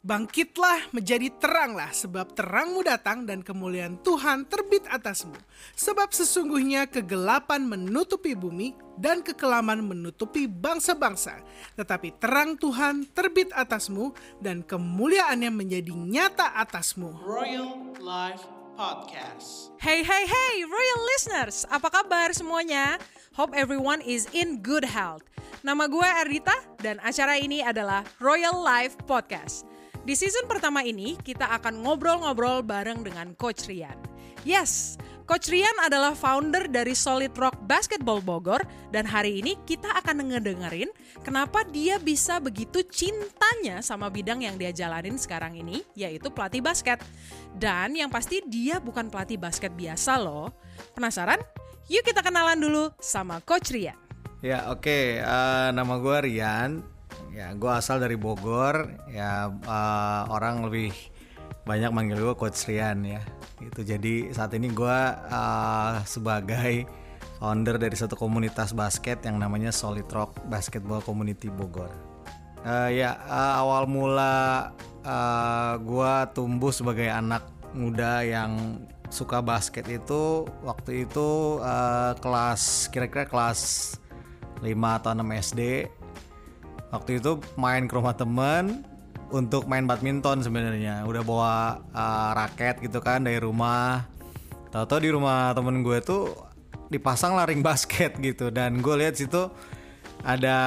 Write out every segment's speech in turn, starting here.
Bangkitlah menjadi teranglah sebab terangmu datang dan kemuliaan Tuhan terbit atasmu. Sebab sesungguhnya kegelapan menutupi bumi dan kekelaman menutupi bangsa-bangsa. Tetapi terang Tuhan terbit atasmu dan kemuliaannya menjadi nyata atasmu. Royal Life Podcast. Hey hey hey Royal listeners, apa kabar semuanya? Hope everyone is in good health. Nama gue Erdita dan acara ini adalah Royal Life Podcast. Di season pertama ini kita akan ngobrol-ngobrol bareng dengan Coach Rian. Yes, Coach Rian adalah founder dari Solid Rock Basketball Bogor dan hari ini kita akan ngedengerin kenapa dia bisa begitu cintanya sama bidang yang dia jalanin sekarang ini yaitu pelatih basket. Dan yang pasti dia bukan pelatih basket biasa loh. Penasaran? Yuk kita kenalan dulu sama Coach Rian. Ya oke, eh, nama gue Rian. Ya gue asal dari Bogor. Ya eh, orang lebih banyak manggil gue Coach Rian ya. Itu jadi saat ini gue eh, sebagai founder dari satu komunitas basket yang namanya Solid Rock Basketball Community Bogor. Eh, ya eh, awal mula eh, gue tumbuh sebagai anak muda yang suka basket itu waktu itu eh, kelas kira-kira kelas 5 atau 6 SD waktu itu main ke rumah temen untuk main badminton sebenarnya. Udah bawa uh, raket gitu kan dari rumah. Tahu-tahu di rumah temen gue tuh dipasang lah ring basket gitu. Dan gue lihat situ ada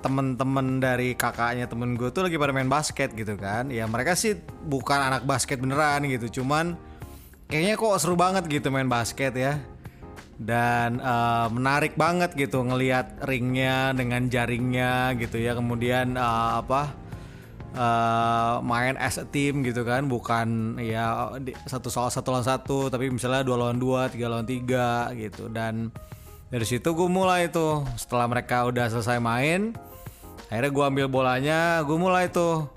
temen-temen dari kakaknya temen gue tuh lagi pada main basket gitu kan. Ya mereka sih bukan anak basket beneran gitu. Cuman kayaknya kok seru banget gitu main basket ya dan eh, menarik banget gitu ngelihat ringnya dengan jaringnya gitu ya. Kemudian eh, apa eh, main as a team gitu kan. Bukan ya satu soal satu lawan satu tapi misalnya dua lawan dua tiga lawan tiga gitu. Dan dari situ gue mulai tuh setelah mereka udah selesai main akhirnya gue ambil bolanya gue mulai tuh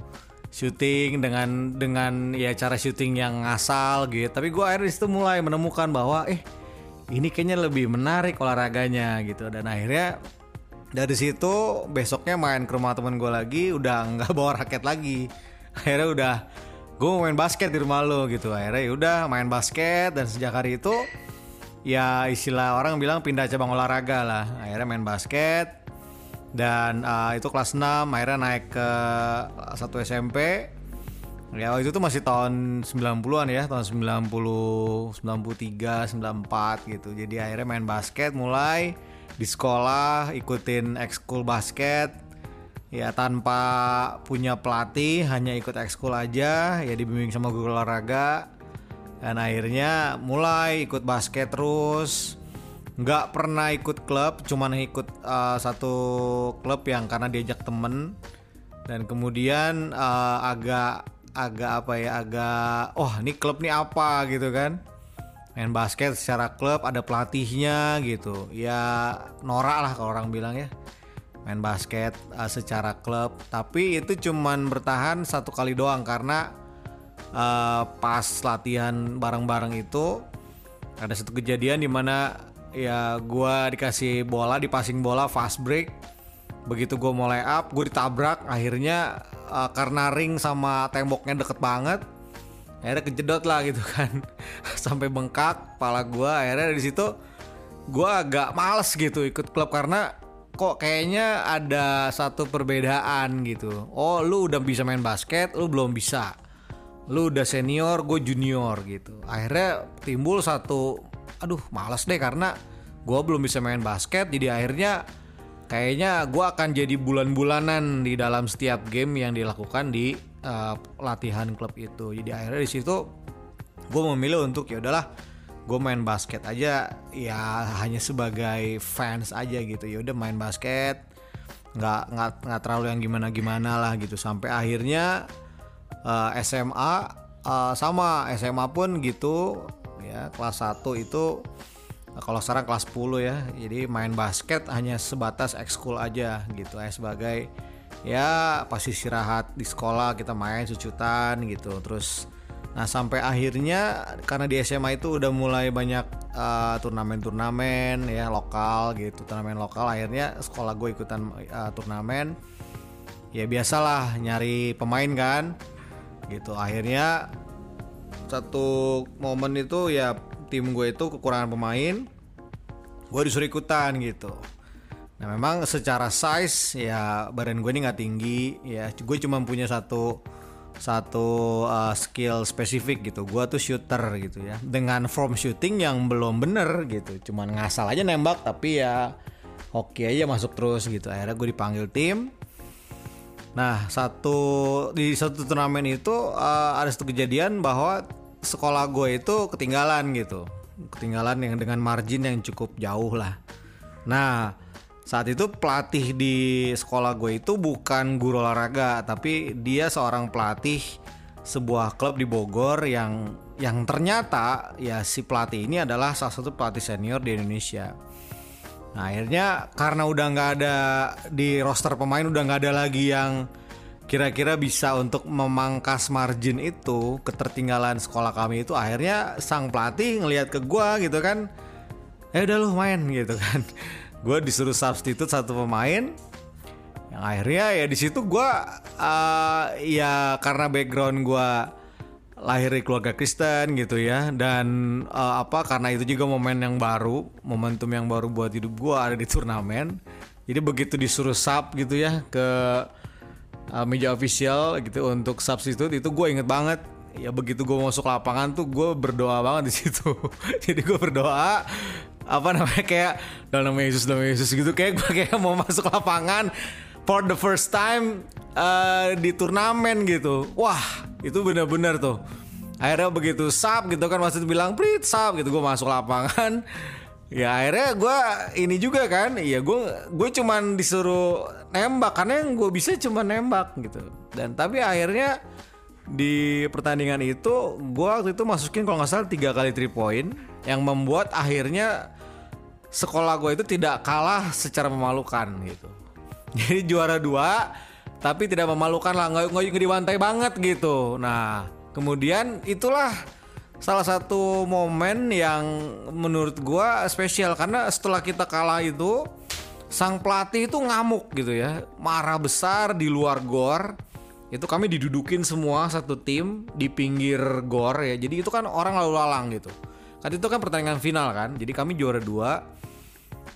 syuting dengan dengan ya cara syuting yang ngasal gitu. Tapi gue akhirnya di situ mulai menemukan bahwa eh ini kayaknya lebih menarik olahraganya gitu. Dan akhirnya dari situ besoknya main ke rumah temen gue lagi udah nggak bawa raket lagi. Akhirnya udah gue main basket di rumah lo gitu. Akhirnya ya udah main basket. Dan sejak hari itu ya istilah orang bilang pindah cabang olahraga lah. Akhirnya main basket. Dan uh, itu kelas 6 akhirnya naik ke satu SMP ya waktu itu tuh masih tahun 90-an ya tahun 90 93 94 gitu. Jadi akhirnya main basket mulai di sekolah ikutin ekskul basket. Ya tanpa punya pelatih hanya ikut ekskul aja ya dibimbing sama guru olahraga. Dan akhirnya mulai ikut basket terus. Nggak pernah ikut klub cuman ikut uh, satu klub yang karena diajak temen. Dan kemudian uh, agak agak apa ya agak oh ini klub nih apa? gitu kan. Main basket secara klub ada pelatihnya gitu. Ya norak lah kalau orang bilang ya. Main basket uh, secara klub. Tapi itu cuman bertahan satu kali doang karena uh, pas latihan bareng-bareng itu ada satu kejadian di mana ya gua dikasih bola dipasing bola fast break begitu gue mulai up gue ditabrak akhirnya uh, karena ring sama temboknya deket banget akhirnya kejedot lah gitu kan. Sampai bengkak kepala gue akhirnya di situ gue agak males gitu ikut klub karena kok kayaknya ada satu perbedaan gitu. Oh lu udah bisa main basket lu belum bisa. Lu udah senior gue junior gitu. Akhirnya timbul satu aduh males deh karena gue belum bisa main basket jadi akhirnya kayaknya gue akan jadi bulan-bulanan di dalam setiap game yang dilakukan di uh, latihan klub itu. Jadi akhirnya di situ gue memilih untuk ya udahlah gue main basket aja. Ya hanya sebagai fans aja gitu. Ya udah main basket. Nggak nggak nggak terlalu yang gimana gimana lah gitu. Sampai akhirnya uh, SMA uh, sama SMA pun gitu. Ya kelas 1 itu kalau sekarang kelas 10 ya jadi main basket hanya sebatas ekskul aja gitu ya sebagai ya pas istirahat di sekolah kita main sucutan gitu. Terus Nah sampai akhirnya karena di SMA itu udah mulai banyak uh, turnamen-turnamen ya lokal gitu turnamen lokal akhirnya sekolah gue ikutan uh, turnamen. Ya biasalah nyari pemain kan gitu. Akhirnya satu momen itu ya tim gue itu kekurangan pemain gue disuruh ikutan gitu. Nah memang secara size ya badan gue ini nggak tinggi ya gue cuma punya satu satu uh, skill spesifik gitu. Gue tuh shooter gitu ya. Dengan form shooting yang belum bener gitu. Cuman ngasal aja nembak tapi ya oke aja masuk terus gitu. Akhirnya gue dipanggil tim. Nah, satu di satu turnamen itu uh, ada satu kejadian bahwa sekolah gue itu ketinggalan gitu. Ketinggalan yang dengan margin yang cukup jauh lah. Nah, saat itu pelatih di sekolah gue itu bukan guru olahraga, tapi dia seorang pelatih sebuah klub di Bogor yang yang ternyata ya si pelatih ini adalah salah satu pelatih senior di Indonesia. Nah akhirnya karena udah nggak ada di roster pemain udah nggak ada lagi yang kira-kira bisa untuk memangkas margin itu ketertinggalan sekolah kami itu akhirnya sang pelatih ngelihat ke gua gitu kan. Ya udah lu main gitu kan. Gue disuruh substitute satu pemain. Yang akhirnya ya di situ gue uh, ya karena background gue lahir di keluarga Kristen gitu ya dan uh, apa karena itu juga momen yang baru momentum yang baru buat hidup gue ada di turnamen. Jadi begitu disuruh sub gitu ya ke uh, meja official gitu untuk substitute itu gue inget banget. Ya begitu gue masuk lapangan tuh gue berdoa banget di situ. Jadi gue berdoa apa namanya kayak dalam nama Yesus dalam Yesus gitu kayak gue kayak mau masuk lapangan for the first time uh, di turnamen gitu. Wah itu benar-benar tuh. Akhirnya begitu sub gitu kan masih bilang prit sub gitu gue masuk lapangan. Ya akhirnya gue ini juga kan ya gue gue cuman disuruh nembak karena yang gue bisa cuma nembak gitu. Dan tapi akhirnya di pertandingan itu gue waktu itu masukin kalau nggak salah tiga kali three point yang membuat akhirnya sekolah gue itu tidak kalah secara memalukan gitu. Jadi juara dua tapi tidak memalukan lah nggak nggak dibantai banget gitu. Nah kemudian itulah salah satu momen yang menurut gua spesial karena setelah kita kalah itu sang pelatih itu ngamuk gitu ya. Marah besar di luar gor. Itu kami didudukin semua satu tim di pinggir gor ya. Jadi itu kan orang lalu lalang gitu. Kan itu kan pertandingan final kan. Jadi kami juara dua.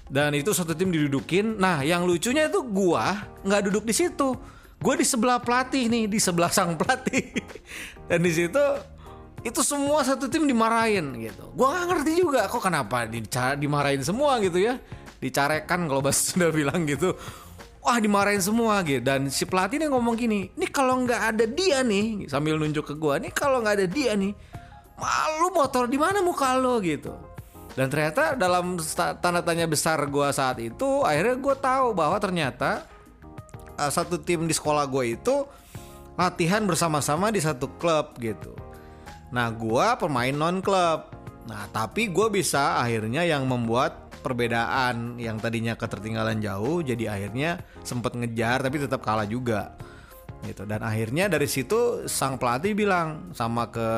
Dan itu satu tim didudukin. Nah yang lucunya itu gua nggak duduk di situ. Gue di sebelah pelatih nih di sebelah sang pelatih. Dan di situ itu semua satu tim dimarahin gitu. Gue nggak ngerti juga kok kenapa dimarahin semua gitu ya dicarekan kalau bahasa sudah bilang gitu wah dimarahin semua gitu dan si pelatih nih ngomong gini ini kalau nggak ada dia nih sambil nunjuk ke gue nih kalau nggak ada dia nih malu motor di mana muka lo gitu dan ternyata dalam tanda tanya besar gue saat itu akhirnya gue tahu bahwa ternyata uh, satu tim di sekolah gue itu latihan bersama-sama di satu klub gitu. Nah, gue pemain non klub. Nah, tapi gue bisa akhirnya yang membuat perbedaan yang tadinya ketertinggalan jauh jadi akhirnya sempet ngejar tapi tetap kalah juga gitu dan akhirnya dari situ sang pelatih bilang sama ke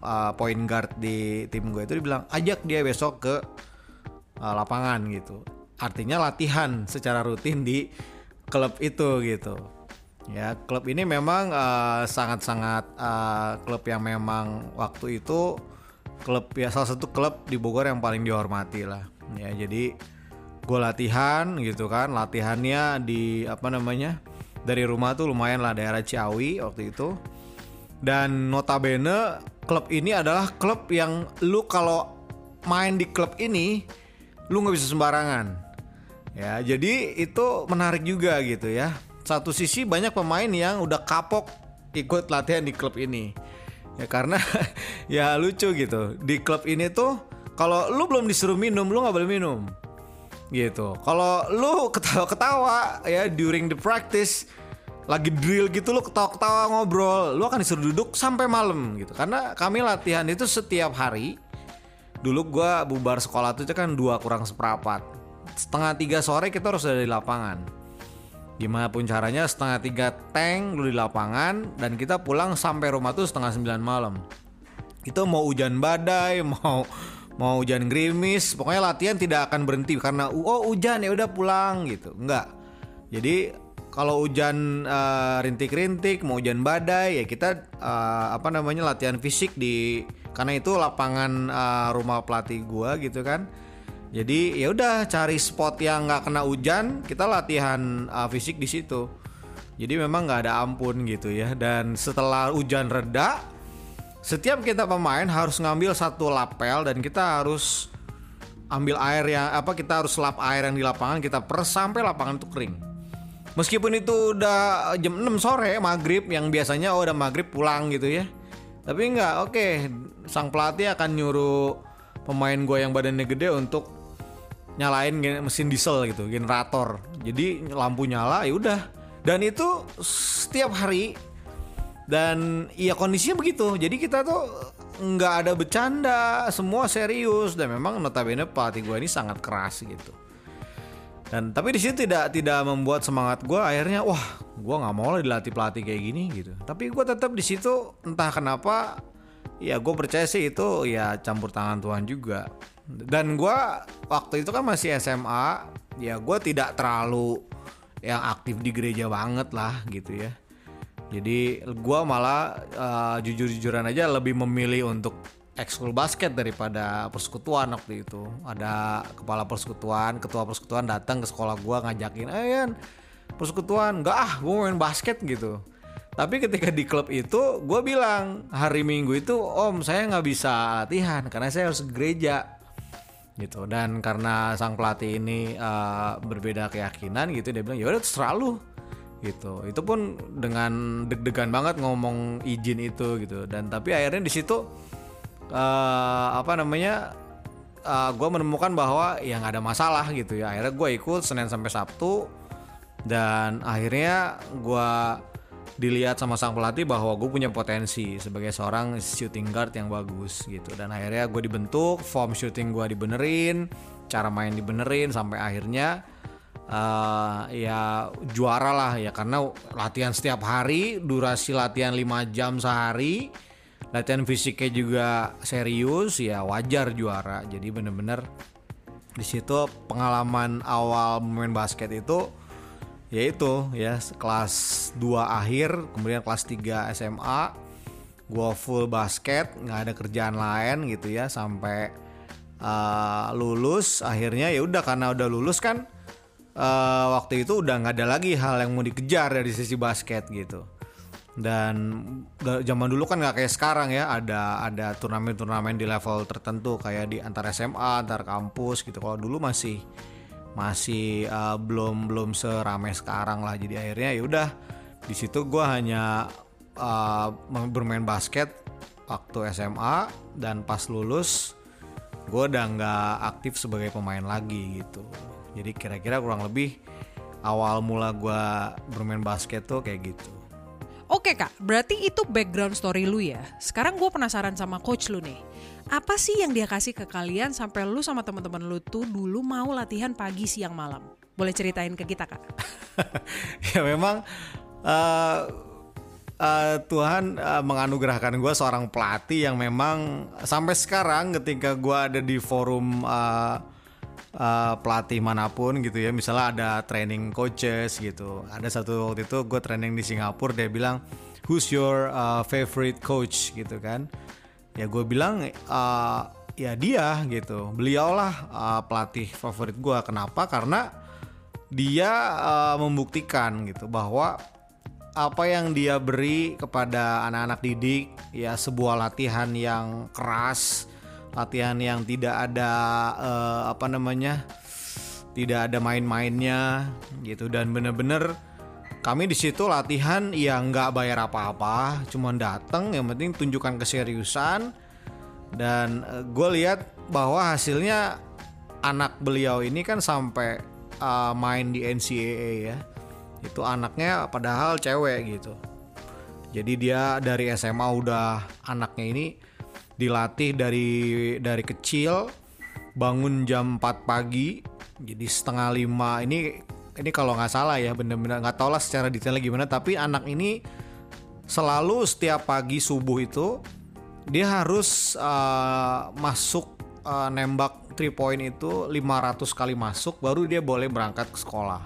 uh, point guard di tim gue itu dibilang ajak dia besok ke uh, lapangan gitu artinya latihan secara rutin di klub itu gitu. Ya, klub ini memang uh, sangat-sangat uh, klub yang memang waktu itu klub ya salah satu klub di Bogor yang paling dihormati lah. Ya, jadi gue latihan gitu kan, latihannya di apa namanya? Dari rumah tuh lumayan lah daerah Ciawi waktu itu. Dan notabene klub ini adalah klub yang lu kalau main di klub ini lu nggak bisa sembarangan Ya, jadi itu menarik juga gitu ya. Satu sisi banyak pemain yang udah kapok ikut latihan di klub ini. Ya karena ya lucu gitu. Di klub ini tuh kalau lu belum disuruh minum, lu nggak boleh minum. Gitu. Kalau lu ketawa-ketawa ya during the practice lagi drill gitu lu ketawa-ketawa ngobrol, lu akan disuruh duduk sampai malam gitu. Karena kami latihan itu setiap hari. Dulu gua bubar sekolah tuh kan dua kurang seperempat setengah tiga sore kita harus ada di lapangan gimana pun caranya setengah tiga tank dulu di lapangan dan kita pulang sampai rumah tuh setengah sembilan malam itu mau hujan badai mau mau hujan gerimis pokoknya latihan tidak akan berhenti karena oh hujan ya udah pulang gitu. Enggak. Jadi kalau hujan eh, rintik-rintik mau hujan badai ya kita eh, apa namanya latihan fisik di karena itu lapangan eh, rumah pelatih gua gitu kan. Jadi ya udah cari spot yang nggak kena hujan kita latihan eh, fisik di situ. Jadi memang nggak ada ampun gitu ya. Dan setelah hujan reda setiap kita pemain harus ngambil satu lapel dan kita harus ambil air yang apa kita harus lap air yang di lapangan kita peres sampai lapangan itu kering. Meskipun itu udah jam 6 sore maghrib yang biasanya oh udah maghrib pulang gitu ya. Tapi enggak, oke sang pelatih akan nyuruh pemain gue yang badannya gede untuk nyalain mesin diesel gitu, generator. Jadi lampu nyala ya udah. Dan itu setiap hari dan iya kondisinya begitu. Jadi kita tuh nggak ada bercanda. Semua serius. Dan memang notabene pelatih gue ini sangat keras gitu. Dan tapi di situ tidak tidak membuat semangat gue akhirnya wah gue nggak mau lah dilatih pelatih kayak gini gitu. Tapi gue tetap di situ entah kenapa ya gue percaya sih itu ya campur tangan Tuhan juga. Dan gue waktu itu kan masih SMA ya gue tidak terlalu yang aktif di gereja banget lah gitu ya jadi gua malah uh, jujur-jujuran aja lebih memilih untuk ekskul basket daripada persekutuan waktu itu. Ada kepala persekutuan, ketua persekutuan datang ke sekolah gua ngajakin, "Eh, Yan, persekutuan." "Enggak ah, mau main basket." gitu. Tapi ketika di klub itu, gua bilang hari Minggu itu, Om saya nggak bisa latihan karena saya harus gereja gitu. Dan karena sang pelatih ini uh, berbeda keyakinan gitu, dia bilang ya udah terserah lu gitu. Itu pun dengan deg-degan banget ngomong izin itu gitu. Dan tapi akhirnya di situ eh, apa namanya gue menemukan bahwa ya nggak ada masalah gitu ya. Akhirnya gue ikut senin sampai sabtu dan akhirnya gue dilihat sama sang pelatih bahwa gue punya potensi sebagai seorang shooting guard yang bagus gitu. Dan akhirnya gue dibentuk form shooting gue dibenerin cara main dibenerin sampai akhirnya eh, ya juara lah ya karena latihan setiap hari durasi latihan 5 jam sehari latihan fisiknya juga serius ya wajar juara. Jadi bener-bener di situ pengalaman awal main basket itu yaitu ya kelas 2 akhir kemudian kelas 3 SMA gua full basket nggak ada kerjaan lain gitu ya sampai uh, lulus. Akhirnya ya udah karena udah lulus kan uh, waktu itu udah nggak ada lagi hal yang mau dikejar dari sisi basket gitu. Dan da- zaman dulu kan nggak kayak sekarang ya ada ada turnamen-turnamen di level tertentu kayak di antar SMA antar kampus gitu. Kalau dulu masih masih uh, belum belum seramai sekarang lah. Jadi akhirnya ya udah di situ gue hanya uh, bermain basket waktu SMA dan pas lulus gue udah nggak aktif sebagai pemain lagi gitu jadi kira-kira kurang lebih awal mula gue bermain basket tuh kayak gitu Oke kak, berarti itu background story lu ya. Sekarang gue penasaran sama coach lu nih. Apa sih yang dia kasih ke kalian sampai lu sama teman-teman lu tuh dulu mau latihan pagi siang malam? Boleh ceritain ke kita kak? ya memang uh, uh, Tuhan uh, menganugerahkan gue seorang pelatih yang memang sampai sekarang ketika gue ada di forum uh, uh, pelatih mana pun gitu ya. Misalnya ada training coaches gitu. Ada satu waktu itu gue training di Singapura dia bilang who's your uh, favorite coach? gitu kan. Ya gue bilang uh, ya dia gitu. Beliaulah uh, pelatih favorit gue kenapa? Karena dia uh, membuktikan gitu bahwa apa yang dia beri kepada anak-anak didik ya sebuah latihan yang keras latihan yang tidak ada eh, apa namanya tidak ada main-mainnya gitu. Dan bener-bener kami di situ latihan yang nggak bayar apa-apa cuma datang yang penting tunjukkan keseriusan. Dan gue lihat bahwa hasilnya anak beliau ini kan sampai uh, main di NCAA ya. Itu anaknya padahal cewek gitu. Jadi dia dari SMA udah anaknya ini dilatih dari dari kecil bangun jam 4 pagi jadi setengah lima. Ini ini kalau nggak salah ya bener-bener nggak tahu lah secara detailnya gimana tapi anak ini selalu setiap pagi subuh itu dia harus uh, masuk uh, nembak 3 point itu 500 kali masuk baru dia boleh berangkat ke sekolah.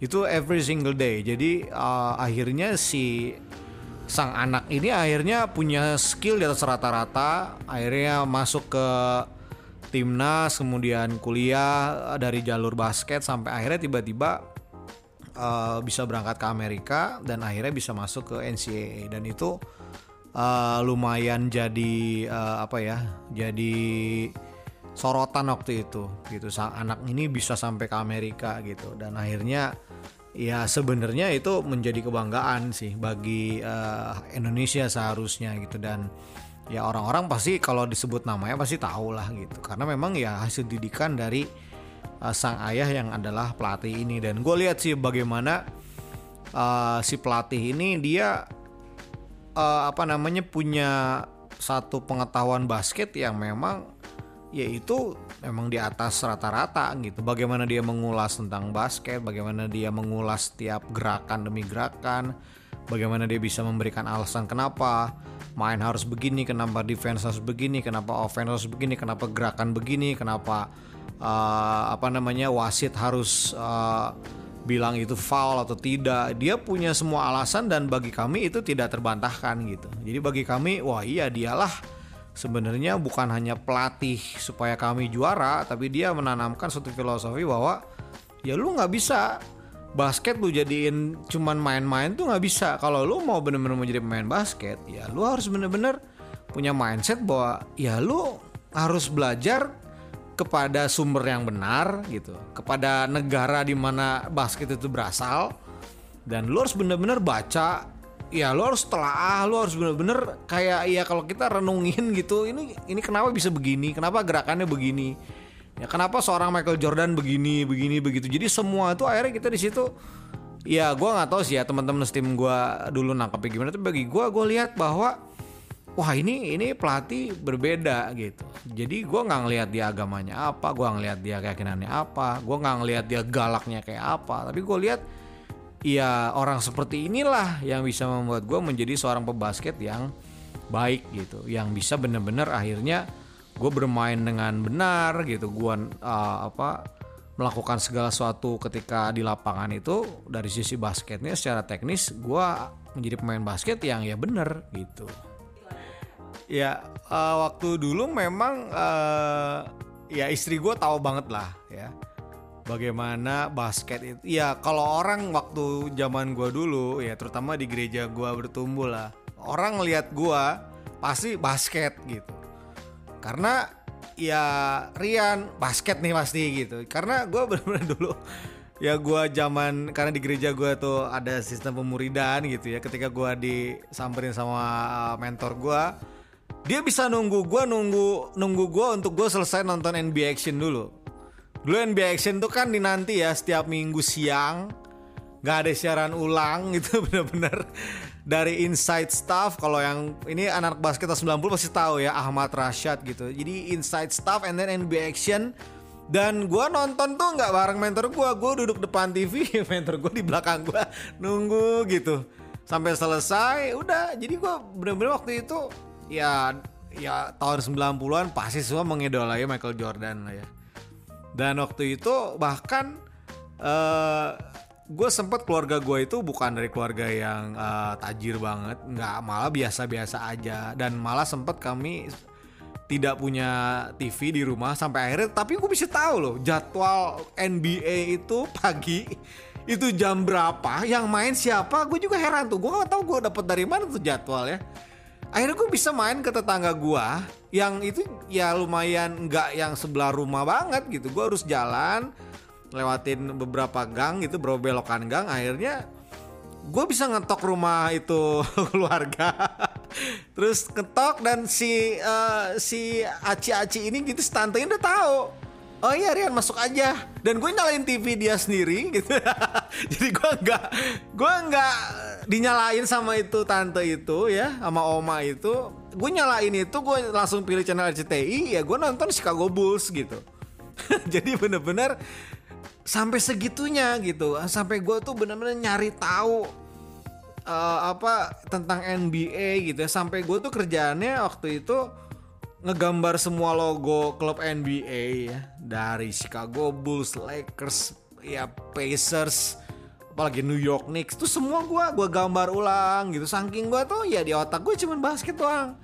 Itu every single day. Jadi uh, akhirnya si sang anak ini akhirnya punya skill di atas rata-rata akhirnya masuk ke timnas kemudian kuliah dari jalur basket sampai akhirnya tiba-tiba uh, bisa berangkat ke Amerika dan akhirnya bisa masuk ke NCAA dan itu uh, lumayan jadi uh, apa ya jadi sorotan waktu itu gitu. Sang anak ini bisa sampai ke Amerika gitu. Dan akhirnya ya sebenarnya itu menjadi kebanggaan sih bagi uh, Indonesia seharusnya gitu. Dan ya orang-orang pasti kalau disebut namanya pasti tahu lah gitu. Karena memang ya hasil didikan dari uh, sang ayah yang adalah pelatih ini. Dan gue lihat sih bagaimana uh, si pelatih ini dia uh, apa namanya punya satu pengetahuan basket yang memang yaitu memang di atas rata-rata gitu. Bagaimana dia mengulas tentang basket, bagaimana dia mengulas setiap gerakan demi gerakan, bagaimana dia bisa memberikan alasan kenapa main harus begini, kenapa defense harus begini, kenapa offense harus begini, kenapa gerakan begini, kenapa uh, apa namanya wasit harus uh, bilang itu foul atau tidak. Dia punya semua alasan dan bagi kami itu tidak terbantahkan gitu. Jadi bagi kami wah iya dialah sebenarnya bukan hanya pelatih supaya kami juara, tapi dia menanamkan suatu filosofi bahwa ya lu nggak bisa basket lu jadiin cuman main-main tuh nggak bisa. Kalau lu mau bener-bener menjadi pemain basket, ya lu harus bener-bener punya mindset bahwa ya lu harus belajar kepada sumber yang benar gitu, kepada negara di mana basket itu berasal dan lu harus bener-bener baca ya lo harus telah lo harus bener-bener kayak ya kalau kita renungin gitu ini ini kenapa bisa begini? Kenapa gerakannya begini? Ya kenapa seorang Michael Jordan begini begini begitu? Jadi semua itu akhirnya kita di situ ya gue nggak tahu sih ya teman-teman tim gue dulu nangkepnya gimana tapi bagi gue gue lihat bahwa wah ini ini pelatih berbeda gitu. Jadi gue nggak ngelihat dia agamanya apa gue ngelihat dia keyakinannya apa gue nggak ngelihat dia galaknya kayak apa tapi gue lihat ya orang seperti inilah yang bisa membuat gue menjadi seorang pebasket yang baik gitu. Yang bisa bener-bener akhirnya gue bermain dengan benar gitu. Gue uh, apa melakukan segala sesuatu ketika di lapangan itu dari sisi basketnya secara teknis gue menjadi pemain basket yang ya bener gitu. Ya uh, waktu dulu memang uh, ya istri gue tahu banget lah ya bagaimana basket itu ya kalau orang waktu zaman gua dulu ya terutama di gereja gua bertumbuh lah orang ngelihat gua pasti basket gitu. Karena ya Rian basket nih pasti gitu. Karena gua benar-benar dulu ya gua zaman karena di gereja gua tuh ada sistem pemuridan gitu ya ketika gua disamperin sama uh, mentor gua dia bisa nunggu gua nunggu nunggu gua untuk gua selesai nonton NBA Action dulu Dulu NBA Action tuh kan dinanti ya setiap minggu siang. Nggak ada siaran ulang gitu bener-bener. Dari inside staff kalau yang ini anak basket 90 pasti tahu ya Ahmad Rashad gitu. Jadi inside staff and then NBA Action. Dan gue nonton tuh nggak bareng mentor gue gue duduk depan TV mentor gue di belakang gue nunggu gitu. Sampai selesai udah. Jadi gue bener-bener waktu itu ya ya tahun 90-an pasti semua mengidolai Michael Jordan lah ya dan waktu itu bahkan uh, eh, gue sempet keluarga gue itu bukan dari keluarga yang uh, tajir banget nggak malah biasa-biasa aja. Dan malah sempet kami tidak punya TV di rumah sampai akhirnya tapi gue bisa tahu loh jadwal NBA itu pagi itu jam berapa yang main siapa gue juga heran tuh. Gue nggak tahu gue dapet dari mana tuh jadwal ya akhirnya gue bisa main ke tetangga gue yang itu ya lumayan nggak yang sebelah rumah banget gitu. Gue harus jalan lewatin beberapa gang gitu beberapa belokan gang. Akhirnya gue bisa ngetok rumah itu keluarga. Terus ketok dan si uh, si aci aci ini gitu stantenya udah tahu oh iya Rian masuk aja. Dan gue nyalain TV dia sendiri gitu. Jadi gue nggak gue nggak dinyalain sama itu tante itu ya sama oma itu. Gue nyalain itu gue langsung pilih channel RCTI ya gue nonton Chicago Bulls gitu. Jadi bener-bener sampai segitunya gitu. Sampai gue tuh bener-bener nyari tahu uh, apa tentang NBA gitu ya. Sampai gue tuh kerjaannya waktu itu ngegambar semua logo klub NBA ya. Dari Chicago Bulls, Lakers, ya Pacers, apalagi New York Knicks. Tuh semua gue gue gambar ulang gitu. Saking gue tuh ya di otak gue cuman basket doang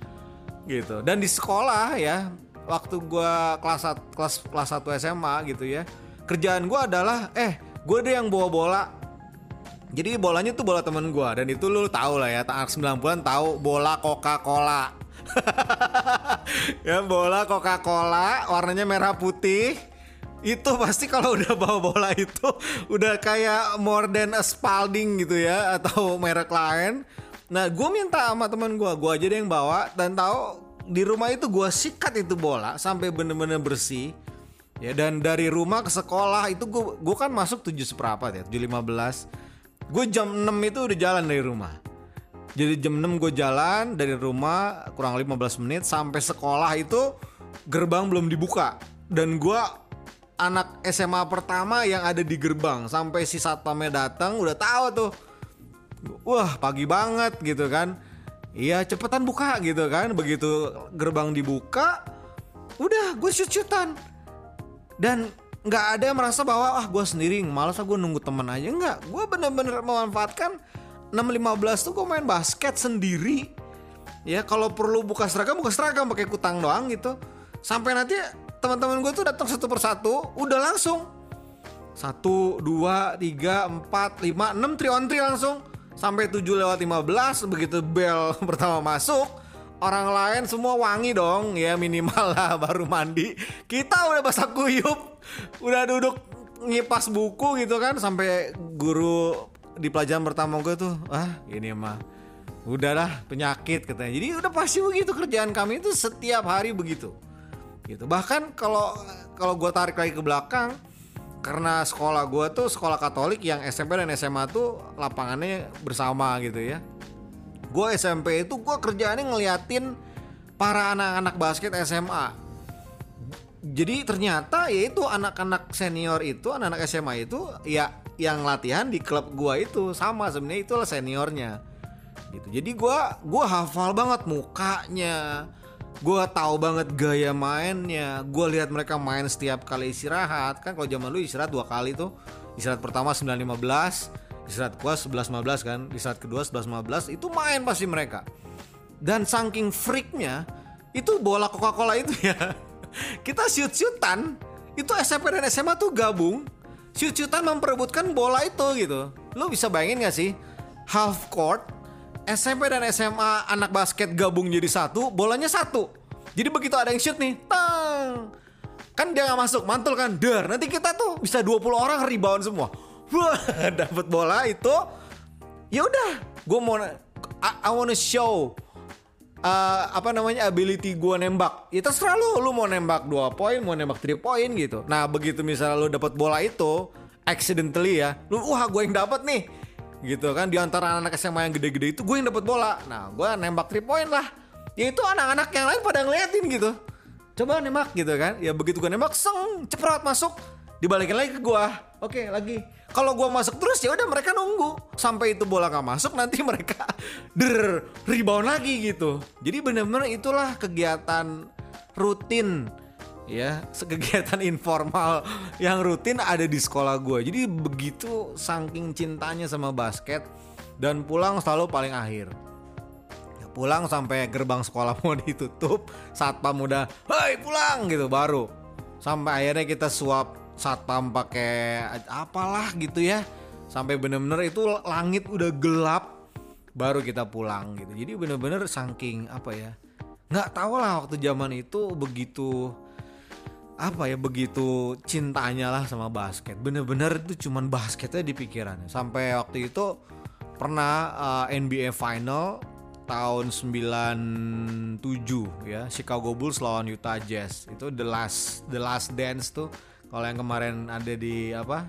gitu. Dan di sekolah ya waktu gue kelas kelas kelas 1 SMA gitu ya kerjaan gue adalah eh gue deh yang bawa bola. Jadi bolanya tuh bola temen gue dan itu lu tahu lah ya anak 90-an tahu bola Coca-Cola ya bola Coca-Cola warnanya merah putih itu pasti kalau udah bawa bola itu udah kayak more than a Spalding gitu ya atau merek lain. Nah gue minta sama teman gue, gue aja deh yang bawa dan tahu di rumah itu gue sikat itu bola sampai bener-bener bersih. Ya dan dari rumah ke sekolah itu gue gue kan masuk 7 seperempat ya, 7.15. Gue jam 6 itu udah jalan dari rumah. Jadi jam 6 gue jalan dari rumah kurang 15 menit sampai sekolah itu gerbang belum dibuka. Dan gue anak SMA pertama yang ada di gerbang sampai si satpamnya datang udah tahu tuh. Wah pagi banget gitu kan. Iya cepetan buka gitu kan. Begitu gerbang dibuka udah gue shoot-shootan dan nggak ada yang merasa bahwa ah gue sendiri malas ah gue nunggu temen aja. Nggak gue bener-bener memanfaatkan 6.15 tuh gue main basket sendiri? Ya kalau perlu buka seragam buka seragam pakai kutang doang gitu. Sampai nanti teman-teman gue tuh datang satu persatu udah langsung. Satu dua tiga empat lima enam tri on tri langsung. Sampai 7 lewat 15 begitu bel pertama masuk orang lain semua wangi dong. Ya minimal lah baru mandi. Kita udah basah kuyup udah duduk ngipas buku gitu kan sampai guru di pelajaran pertama gue tuh ah ini mah udahlah penyakit katanya. Jadi udah pasti begitu kerjaan kami itu setiap hari begitu. Gitu. Bahkan kalau kalau gue tarik lagi ke belakang karena sekolah gue tuh sekolah Katolik yang SMP dan SMA tuh lapangannya bersama gitu ya. Gue SMP itu gue kerjaannya ngeliatin para anak-anak basket SMA jadi ternyata yaitu anak-anak senior itu anak-anak SMA itu ya yang latihan di klub gua itu sama sebenarnya itulah seniornya. Gitu. Jadi gua gua hafal banget mukanya gua tahu banget gaya mainnya gua lihat mereka main setiap kali istirahat. Kan kalau zaman dulu istirahat dua kali tuh. Istirahat pertama 9.15 istirahat gua 11.15 kan istirahat kedua 11.15 itu main pasti mereka. Dan saking freaknya itu bola Coca-Cola itu ya kita shoot-shootan itu SMP dan SMA tuh gabung shoot-shootan memperebutkan bola itu gitu. Lu bisa bayangin gak sih? Half court SMP dan SMA anak basket gabung jadi satu bolanya satu. Jadi begitu ada yang shoot nih tang. Kan dia nggak masuk mantul kan? Der nanti kita tuh bisa 20 orang rebound semua. Wah dapat bola itu. Ya udah gue mau I, I wanna show uh, apa namanya ability gue nembak. Ya terserah lu lu mau nembak dua poin mau nembak 3 poin gitu. Nah begitu misalnya lu dapat bola itu accidentally ya lu wah gue yang dapat nih. Gitu kan di antara anak SMA yang gede-gede itu gue yang dapat bola. Nah gue nembak 3 poin lah. Ya itu anak-anak yang lain pada ngeliatin gitu. Coba nembak gitu kan. Ya begitu gue nembak seng ceprot masuk dibalikin lagi ke gue oke lagi. Kalau gue masuk terus ya udah mereka nunggu. Sampai itu bola nggak masuk nanti mereka der rebound lagi gitu. Jadi bener-bener itulah kegiatan rutin ya. Kegiatan informal yang rutin ada di sekolah gue jadi begitu saking cintanya sama basket dan pulang selalu paling akhir. Ya, pulang sampai gerbang sekolah mau ditutup satpam udah hei pulang! gitu baru. Sampai akhirnya kita suap satpam pakai apalah gitu ya. Sampai bener-bener itu langit udah gelap baru kita pulang gitu. Jadi bener-bener saking apa ya nggak tahu lah waktu zaman itu begitu apa ya begitu cintanya lah sama basket. Bener-bener itu cuman basketnya di pikirannya. Sampai waktu itu pernah uh, NBA Final tahun 97 ya Chicago Bulls lawan Utah Jazz. Itu the last the last dance tuh kalau yang kemarin ada di apa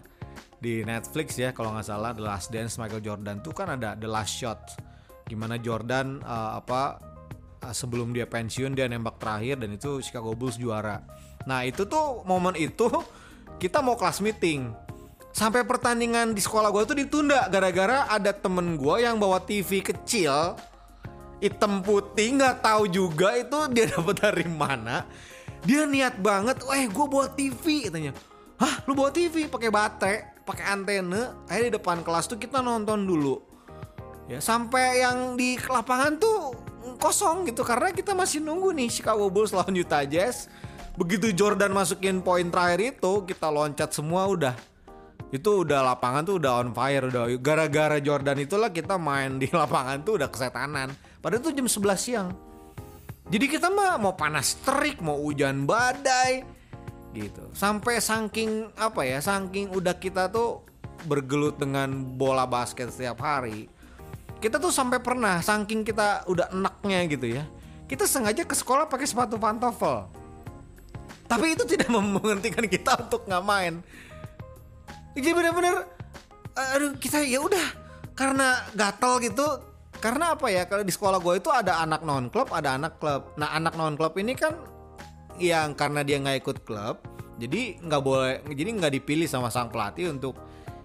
di Netflix ya kalau nggak salah The Last Dance Michael Jordan. Tuh kan ada The Last Shot gimana Jordan uh, apa uh, sebelum dia pensiun dia nembak terakhir dan itu Chicago Bulls juara. Nah itu tuh momen itu kita mau kelas meeting. Sampai pertandingan di sekolah gue tuh ditunda gara-gara ada temen gue yang bawa TV kecil hitam putih nggak tahu juga itu dia dapat dari mana dia niat banget, eh gue bawa TV katanya. Hah, lu bawa TV pakai baterai? pakai antena akhirnya di depan kelas tuh kita nonton dulu. Ya sampai yang di lapangan tuh kosong gitu karena kita masih nunggu nih Chicago Bulls lawan Utah Jazz. Begitu Jordan masukin poin terakhir itu kita loncat semua udah. Itu udah lapangan tuh udah on fire udah gara-gara Jordan itulah kita main di lapangan tuh udah kesetanan. Padahal itu jam 11 siang jadi kita mah mau panas terik mau hujan badai gitu. Sampai saking apa ya saking udah kita tuh bergelut dengan bola basket setiap hari kita tuh sampai pernah saking kita udah enaknya gitu ya kita sengaja ke sekolah pakai sepatu pantofel. Tapi itu tidak menghentikan kita untuk nggak main. Jadi bener-bener aduh kita ya udah karena gatal gitu karena apa ya? Kalau di sekolah gue itu ada anak non klub ada anak klub. Nah anak non klub ini kan yang karena dia nggak ikut klub jadi nggak boleh jadi nggak dipilih sama sang pelatih untuk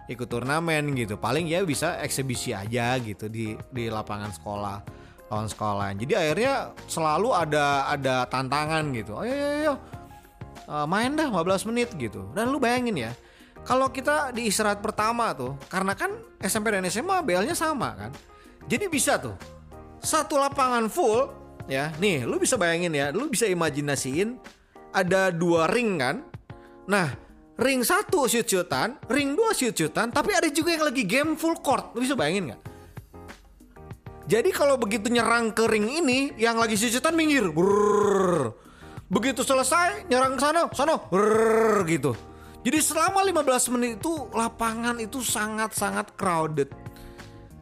ikut turnamen gitu. Paling ya bisa eksibisi aja gitu di di lapangan sekolah lawan sekolah. Jadi akhirnya selalu ada ada tantangan gitu. Ayo ayo, ayo. Uh, main dah 15 menit gitu. Dan lu bayangin ya kalau kita di istirahat pertama tuh karena kan SMP dan SMA BL-nya sama kan jadi bisa tuh satu lapangan full ya nih lu bisa bayangin ya lu bisa imajinasiin ada dua ring kan nah ring satu shoot shootan, ring dua shoot shootan, tapi ada juga yang lagi game full court. Lu bisa bayangin nggak? Jadi kalau begitu nyerang ke ring ini, yang lagi shoot shootan minggir, Brrr. begitu selesai nyerang ke sana, sana, Brrr, gitu. Jadi selama 15 menit itu lapangan itu sangat-sangat crowded.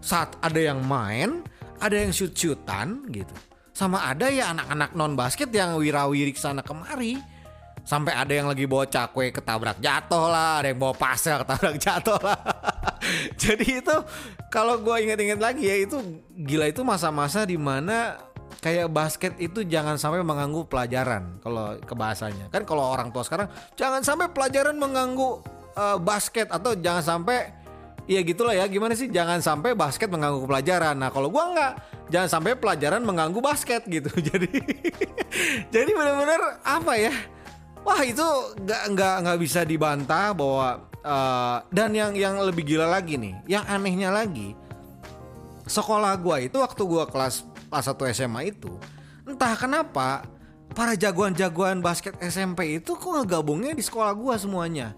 Saat ada yang main, ada yang shoot shootan gitu. Sama ada ya anak-anak non basket yang wirawiri sana kemari. Sampai ada yang lagi bawa cakwe ketabrak jatuh lah ada yang bawa pasir ketabrak jatuh lah. Jadi itu kalau gue inget-inget lagi ya itu gila itu masa-masa di mana kayak basket itu jangan sampai mengganggu pelajaran kalau kebahasanya kan kalau orang tua sekarang jangan sampai pelajaran mengganggu uh, basket atau jangan sampai Iya gitulah ya gimana sih jangan sampai basket mengganggu pelajaran. Nah kalau gua nggak jangan sampai pelajaran mengganggu basket gitu. Jadi jadi benar-benar apa ya? Wah itu nggak nggak nggak bisa dibantah bahwa uh, dan yang yang lebih gila lagi nih, yang anehnya lagi, sekolah gua itu waktu gua kelas kelas 1 SMA itu, entah kenapa para jagoan-jagoan basket SMP itu kok ngegabungnya di sekolah gua semuanya.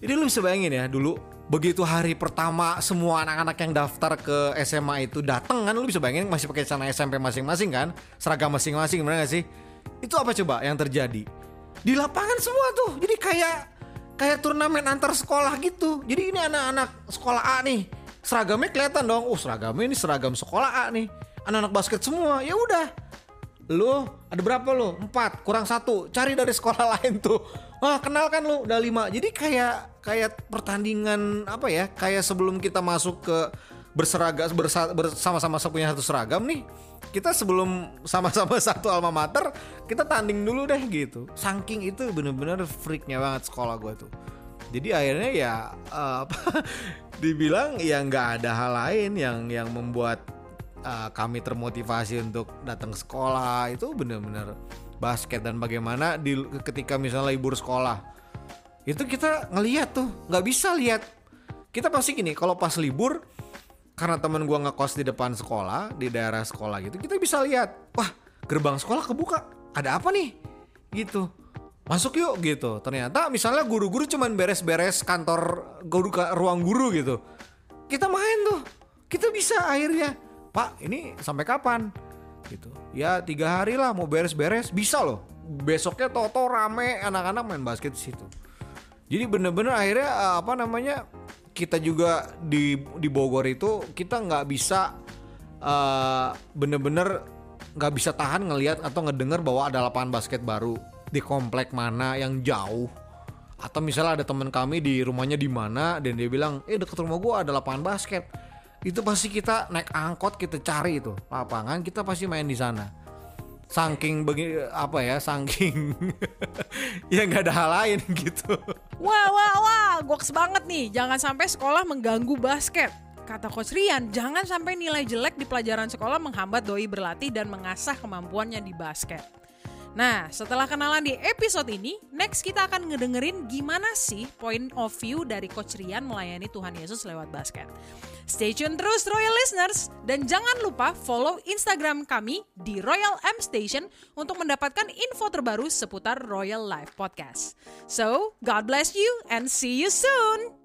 Jadi lu bisa bayangin ya dulu begitu hari pertama semua anak-anak yang daftar ke SMA itu datang kan lu bisa bayangin masih pakai celana SMP masing-masing kan seragam masing-masing benar gak sih? Itu apa coba yang terjadi? Di lapangan semua tuh jadi kayak kayak turnamen antar sekolah gitu. Jadi ini anak-anak sekolah A nih seragamnya kelihatan dong oh seragamnya ini seragam sekolah A nih. Anak-anak basket semua ya udah lu ada berapa lu? Empat kurang satu. Cari dari sekolah lain tuh. Wah kenal kan lu udah lima. Jadi kayak kayak pertandingan apa ya kayak sebelum kita masuk ke berseragam bersama-sama punya satu seragam nih kita sebelum sama-sama satu alma mater kita tanding dulu deh gitu. Saking itu bener-bener freaknya banget sekolah gue tuh. Jadi akhirnya ya uh, dibilang ya nggak ada hal lain yang yang membuat uh, kami termotivasi untuk datang ke sekolah. Itu bener-bener basket. Dan bagaimana di ketika misalnya libur sekolah itu kita ngeliat tuh nggak bisa lihat kita pasti gini kalau pas libur karena temen gue ngekos di depan sekolah di daerah sekolah gitu kita bisa lihat wah gerbang sekolah kebuka ada apa nih? Gitu. Masuk yuk gitu. Ternyata misalnya guru-guru cuman beres-beres kantor guru ruang guru gitu. Kita main tuh. Kita bisa akhirnya pak ini sampai kapan? Gitu. Ya tiga hari lah mau beres-beres. Bisa loh. Besoknya toto rame anak-anak main basket di situ. Jadi bener-bener akhirnya eh, apa namanya kita juga di di Bogor itu kita nggak bisa uh, bener-bener nggak bisa tahan ngelihat atau ngedenger bahwa ada lapangan basket baru di komplek mana yang jauh. Atau misalnya ada teman kami di rumahnya di mana dan dia bilang eh deket rumah gua ada lapangan basket itu pasti kita naik angkot kita cari itu. Lapangan kita pasti main di sana. Saking bagi apa ya saking ya nggak ada hal lain gitu. Wah wah wah goks banget nih. Jangan sampai sekolah mengganggu basket. Kata coach Rian jangan sampai nilai jelek di pelajaran sekolah menghambat doi berlatih dan mengasah kemampuannya di basket Nah, setelah kenalan di episode ini, next kita akan ngedengerin gimana sih point of view dari Coach Rian melayani Tuhan Yesus lewat basket. Stay tune terus Royal Listeners dan jangan lupa follow Instagram kami di Royal M Station untuk mendapatkan info terbaru seputar Royal Life Podcast. So, God bless you and see you soon.